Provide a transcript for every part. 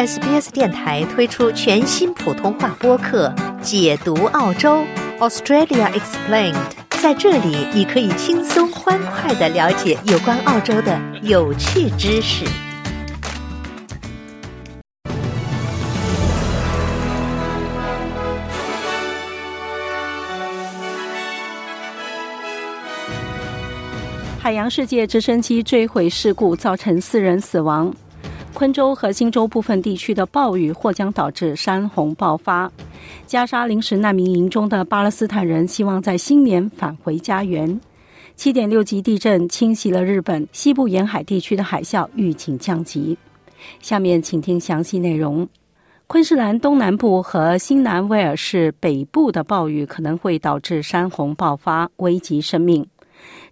SBS 电台推出全新普通话播客《解读澳洲 Australia Explained》。在这里，你可以轻松欢快的了解有关澳洲的有趣知识。海洋世界直升机坠毁事故造成四人死亡。昆州和新州部分地区的暴雨或将导致山洪爆发。加沙临时难民营中的巴勒斯坦人希望在新年返回家园。七点六级地震侵袭了日本西部沿海地区的海啸预警降级。下面请听详细内容。昆士兰东南部和新南威尔士北部的暴雨可能会导致山洪爆发，危及生命。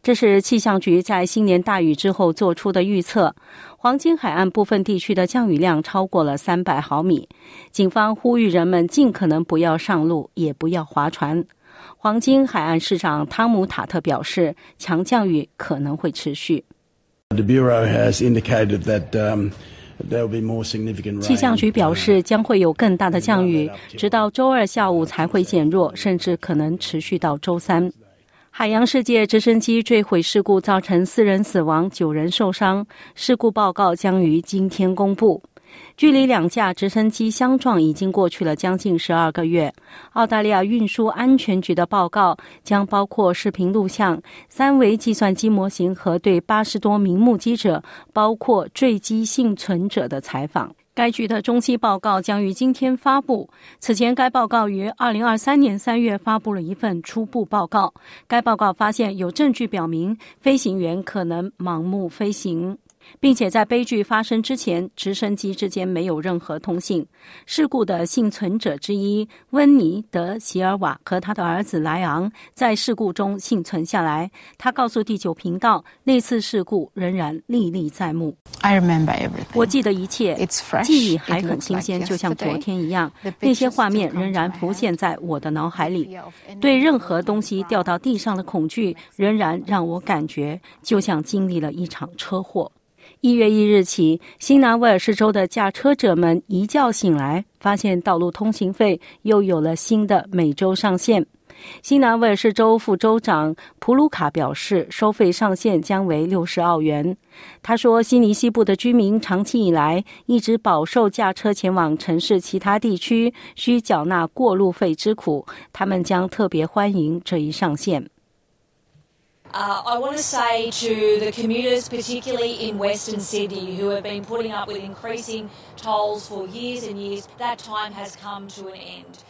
这是气象局在新年大雨之后做出的预测。黄金海岸部分地区的降雨量超过了三百毫米，警方呼吁人们尽可能不要上路，也不要划船。黄金海岸市长汤姆塔特表示，强降雨可能会持续。气象局表示，将会有更大的降雨，直到周二下午才会减弱，甚至可能持续到周三。海洋世界直升机坠毁事故造成四人死亡、九人受伤。事故报告将于今天公布。距离两架直升机相撞已经过去了将近十二个月。澳大利亚运输安全局的报告将包括视频录像、三维计算机模型和对八十多名目击者，包括坠机幸存者的采访。该局的中期报告将于今天发布。此前，该报告于二零二三年三月发布了一份初步报告。该报告发现有证据表明飞行员可能盲目飞行。并且在悲剧发生之前，直升机之间没有任何通信。事故的幸存者之一温尼德席尔瓦和他的儿子莱昂在事故中幸存下来。他告诉第九频道，那次事故仍然历历在目。I remember everything. 我记得一切，记忆还很新鲜，就像昨天一样。那些画面仍然浮现在我的脑海里。对任何东西掉到地上的恐惧，仍然让我感觉就像经历了一场车祸。一月一日起，新南威尔士州的驾车者们一觉醒来，发现道路通行费又有了新的每周上限。新南威尔士州副州长普鲁卡表示，收费上限将为六十澳元。他说，悉尼西部的居民长期以来一直饱受驾车前往城市其他地区需缴纳过路费之苦，他们将特别欢迎这一上限。Uh, I want to say to the commuters, particularly in Western Sydney, who have been putting up with increasing tolls for years and years, that time has come to an end.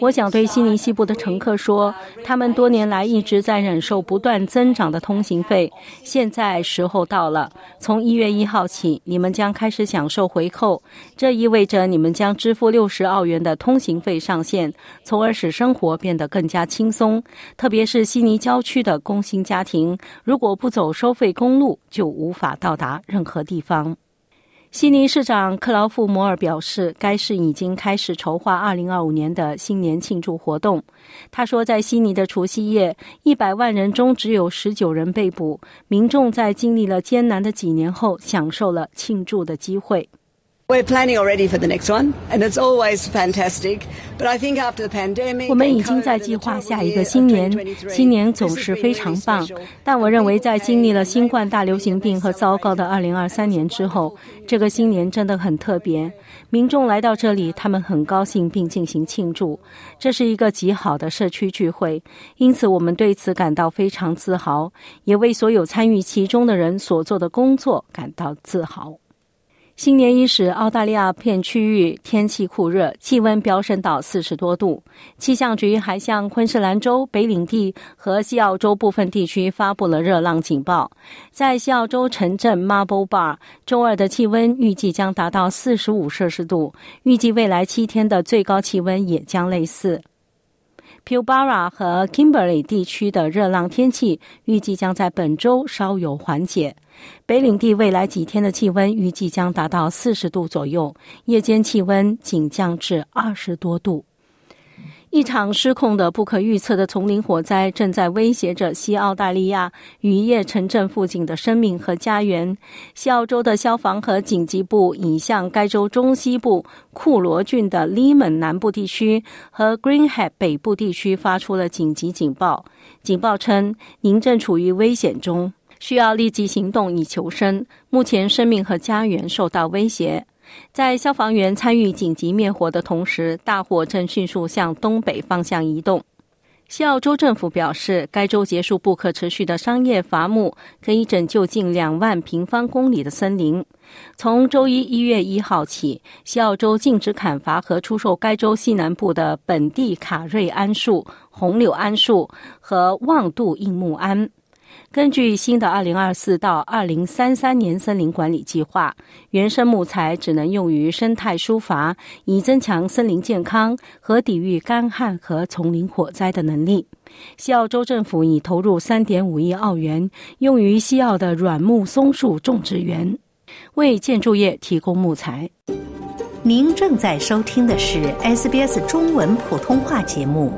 我想对悉尼西部的乘客说，他们多年来一直在忍受不断增长的通行费。现在时候到了，从一月一号起，你们将开始享受回扣。这意味着你们将支付六十澳元的通行费上限，从而使生活变得更加轻松。特别是悉尼郊区的工薪家庭，如果不走收费公路，就无法到达任何地方。悉尼市长克劳夫摩尔表示，该市已经开始筹划2025年的新年庆祝活动。他说，在悉尼的除夕夜一百万人中只有十九人被捕。民众在经历了艰难的几年后，享受了庆祝的机会。We're planning already for the next one, and it's always fantastic. But I think after the pandemic, 我们已经在计划下一个新年。新年总是非常棒，但我认为在经历了新冠大流行病和糟糕的2023年之后，这个新年真的很特别。民众来到这里，他们很高兴并进行庆祝。这是一个极好的社区聚会，因此我们对此感到非常自豪，也为所有参与其中的人所做的工作感到自豪。新年伊始，澳大利亚片区域天气酷热，气温飙升到四十多度。气象局还向昆士兰州、北领地和西澳洲部分地区发布了热浪警报。在西澳洲城镇 Marble Bar，周二的气温预计将达到四十五摄氏度，预计未来七天的最高气温也将类似。Pilbara 和 Kimberley 地区的热浪天气预计将在本周稍有缓解。北领地未来几天的气温预计将达到四十度左右，夜间气温仅降至二十多度。一场失控的、不可预测的丛林火灾正在威胁着西澳大利亚渔业城镇附近的生命和家园。西澳洲的消防和紧急部已向该州中西部库罗郡的 Lemon 南部地区和 Greenhead 北部地区发出了紧急警报。警报称，您正处于危险中，需要立即行动以求生。目前，生命和家园受到威胁。在消防员参与紧急灭火的同时，大火正迅速向东北方向移动。西澳州政府表示，该州结束不可持续的商业伐木，可以拯救近两万平方公里的森林。从周一一月一号起，西澳州禁止砍伐和出售该州西南部的本地卡瑞桉树、红柳桉树和旺度硬木桉。根据新的二零二四到二零三三年森林管理计划，原生木材只能用于生态疏伐，以增强森林健康和抵御干旱和丛林火灾的能力。西澳州政府已投入三点五亿澳元，用于西澳的软木松树种植园，为建筑业提供木材。您正在收听的是 SBS 中文普通话节目。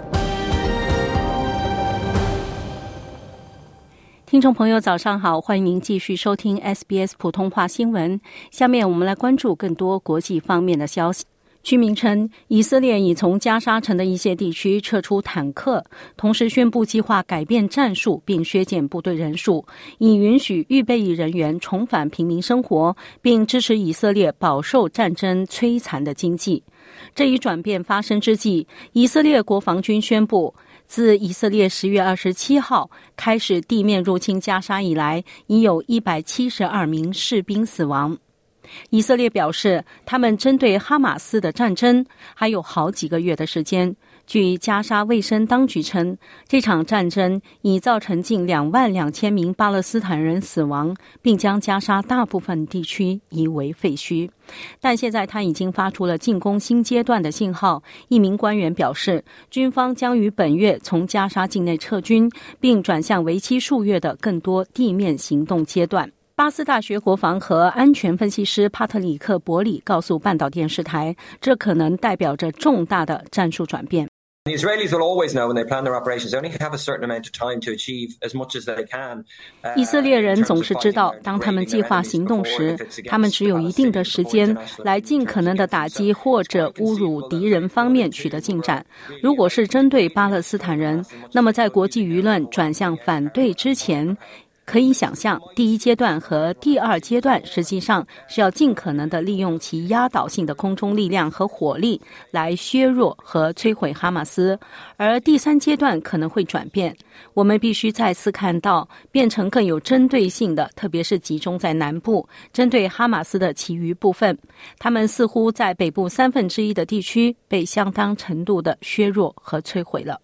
听众朋友，早上好，欢迎您继续收听 SBS 普通话新闻。下面我们来关注更多国际方面的消息。居民称，以色列已从加沙城的一些地区撤出坦克，同时宣布计划改变战术并削减部队人数，以允许预备役人员重返平民生活，并支持以色列饱受战争摧残的经济。这一转变发生之际，以色列国防军宣布。自以色列十月二十七号开始地面入侵加沙以来，已有一百七十二名士兵死亡。以色列表示，他们针对哈马斯的战争还有好几个月的时间。据加沙卫生当局称，这场战争已造成近两万两千名巴勒斯坦人死亡，并将加沙大部分地区夷为废墟。但现在他已经发出了进攻新阶段的信号。一名官员表示，军方将于本月从加沙境内撤军，并转向为期数月的更多地面行动阶段。巴斯大学国防和安全分析师帕特里克·伯里告诉半岛电视台，这可能代表着重大的战术转变。The Israelis will always know when they plan their operations, they only have a certain amount of time to achieve as much as they can. 以色列人总是知道，当他们计划行动时，他们只有一定的时间来尽可能的打击或者侮辱敌人方面取得进展。如果是针对巴勒斯坦人，那么在国际舆论转向反对之前。可以想象，第一阶段和第二阶段实际上是要尽可能的利用其压倒性的空中力量和火力来削弱和摧毁哈马斯，而第三阶段可能会转变。我们必须再次看到变成更有针对性的，特别是集中在南部针对哈马斯的其余部分。他们似乎在北部三分之一的地区被相当程度的削弱和摧毁了。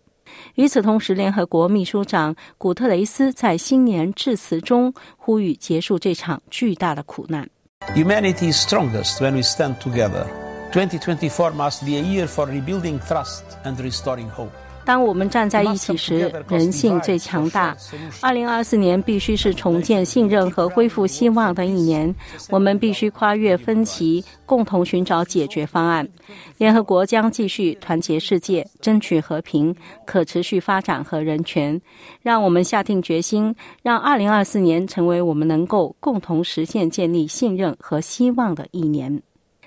与此同时，联合国秘书长古特雷斯在新年致辞中呼吁结束这场巨大的苦难。Humanity is strongest when we stand together. 2024 must be a year for rebuilding trust and restoring hope. 当我们站在一起时，人性最强大。二零二四年必须是重建信任和恢复希望的一年。我们必须跨越分歧，共同寻找解决方案。联合国将继续团结世界，争取和平、可持续发展和人权。让我们下定决心，让二零二四年成为我们能够共同实现建立信任和希望的一年。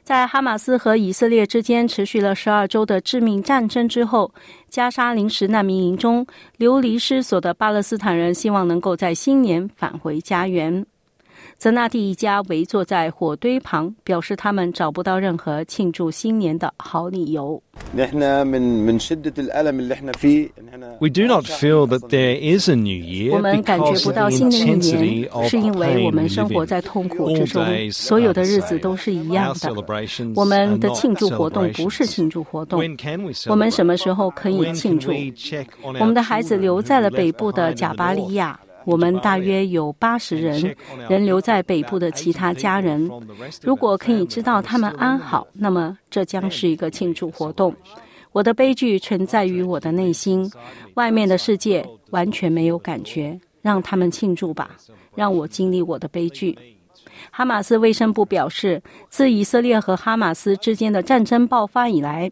在哈马斯和以色列之间持续了十二周的致命战争之后，加沙临时难民营中流离失所的巴勒斯坦人希望能够在新年返回家园。泽纳蒂一家围坐在火堆旁，表示他们找不到任何庆祝新年的好理由。We do not feel that there is a new year 我们感觉不到新的一年，是因为我们生活在痛苦之中，所有的日子都是一样的。我们的庆祝活动不是庆祝活动。我们什么时候可以庆祝？我们的孩子留在了北部的贾巴利亚。我们大约有八十人，人留在北部的其他家人。如果可以知道他们安好，那么这将是一个庆祝活动。我的悲剧存在于我的内心，外面的世界完全没有感觉。让他们庆祝吧，让我经历我的悲剧。哈马斯卫生部表示，自以色列和哈马斯之间的战争爆发以来。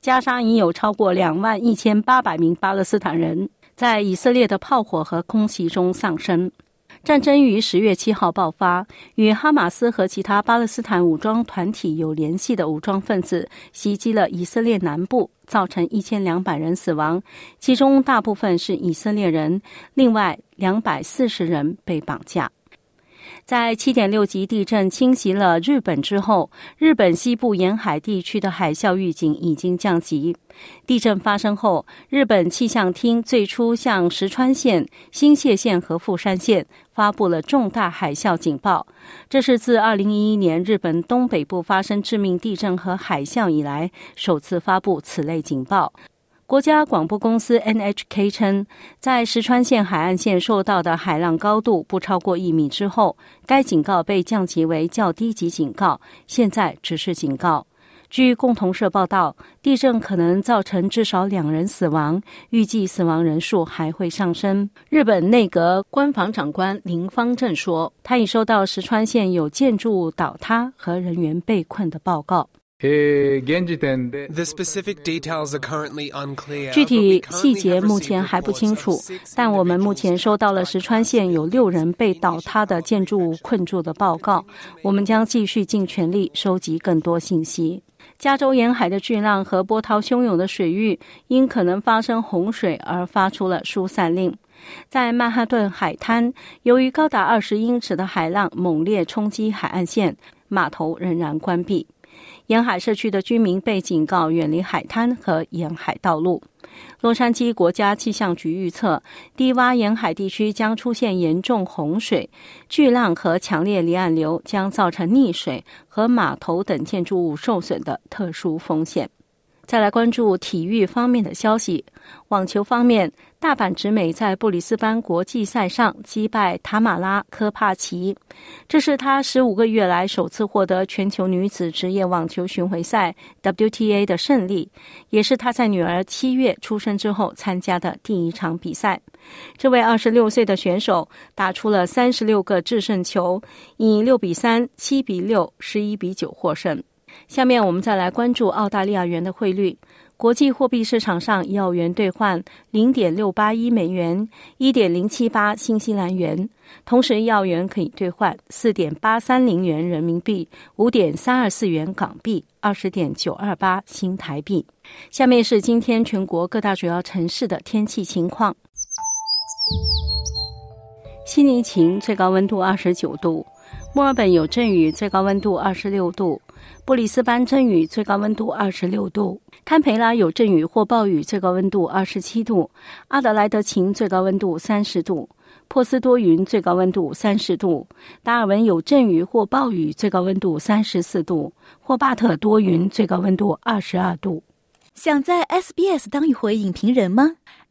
加沙已有超过两万一千八百名巴勒斯坦人在以色列的炮火和空袭中丧生。战争于十月七号爆发，与哈马斯和其他巴勒斯坦武装团体有联系的武装分子袭击了以色列南部，造成一千两百人死亡，其中大部分是以色列人，另外两百四十人被绑架。在七点六级地震侵袭了日本之后，日本西部沿海地区的海啸预警已经降级。地震发生后，日本气象厅最初向石川县、新泻县和富山县发布了重大海啸警报，这是自二零一一年日本东北部发生致命地震和海啸以来首次发布此类警报。国家广播公司 NHK 称，在石川县海岸线受到的海浪高度不超过一米之后，该警告被降级为较低级警告，现在只是警告。据共同社报道，地震可能造成至少两人死亡，预计死亡人数还会上升。日本内阁官房长官林方正说，他已收到石川县有建筑物倒塌和人员被困的报告。The specific details are currently unclear. 具体细节目前还不清楚，但我们目前收到了石川县有六人被倒塌的建筑物困住的报告。我们将继续尽全力收集更多信息。加州沿海的巨浪和波涛汹涌的水域因可能发生洪水而发出了疏散令。在曼哈顿海滩，由于高达二十英尺的海浪猛烈冲击海岸线，码头仍然关闭。沿海社区的居民被警告远离海滩和沿海道路。洛杉矶国家气象局预测，低洼沿海地区将出现严重洪水、巨浪和强烈离岸流，将造成溺水和码头等建筑物受损的特殊风险。再来关注体育方面的消息。网球方面，大阪直美在布里斯班国际赛上击败塔马拉科帕奇，这是她十五个月来首次获得全球女子职业网球巡回赛 WTA 的胜利，也是她在女儿七月出生之后参加的第一场比赛。这位二十六岁的选手打出了三十六个制胜球，以六比三、七比六、十一比九获胜。下面我们再来关注澳大利亚元的汇率。国际货币市场上，一澳元兑换零点六八一美元，一点零七八新西兰元。同时，一澳元可以兑换四点八三零元人民币，五点三二四元港币，二十点九二八新台币。下面是今天全国各大主要城市的天气情况：悉尼晴，最高温度二十九度；墨尔本有阵雨，最高温度二十六度。布里斯班阵雨，最高温度二十六度；堪培拉有阵雨或暴雨，最高温度二十七度；阿德莱德晴，最高温度三十度；珀斯多云，最高温度三十度；达尔文有阵雨或暴雨，最高温度三十四度；霍巴特多云，最高温度二十二度。想在 SBS 当一回影评人吗？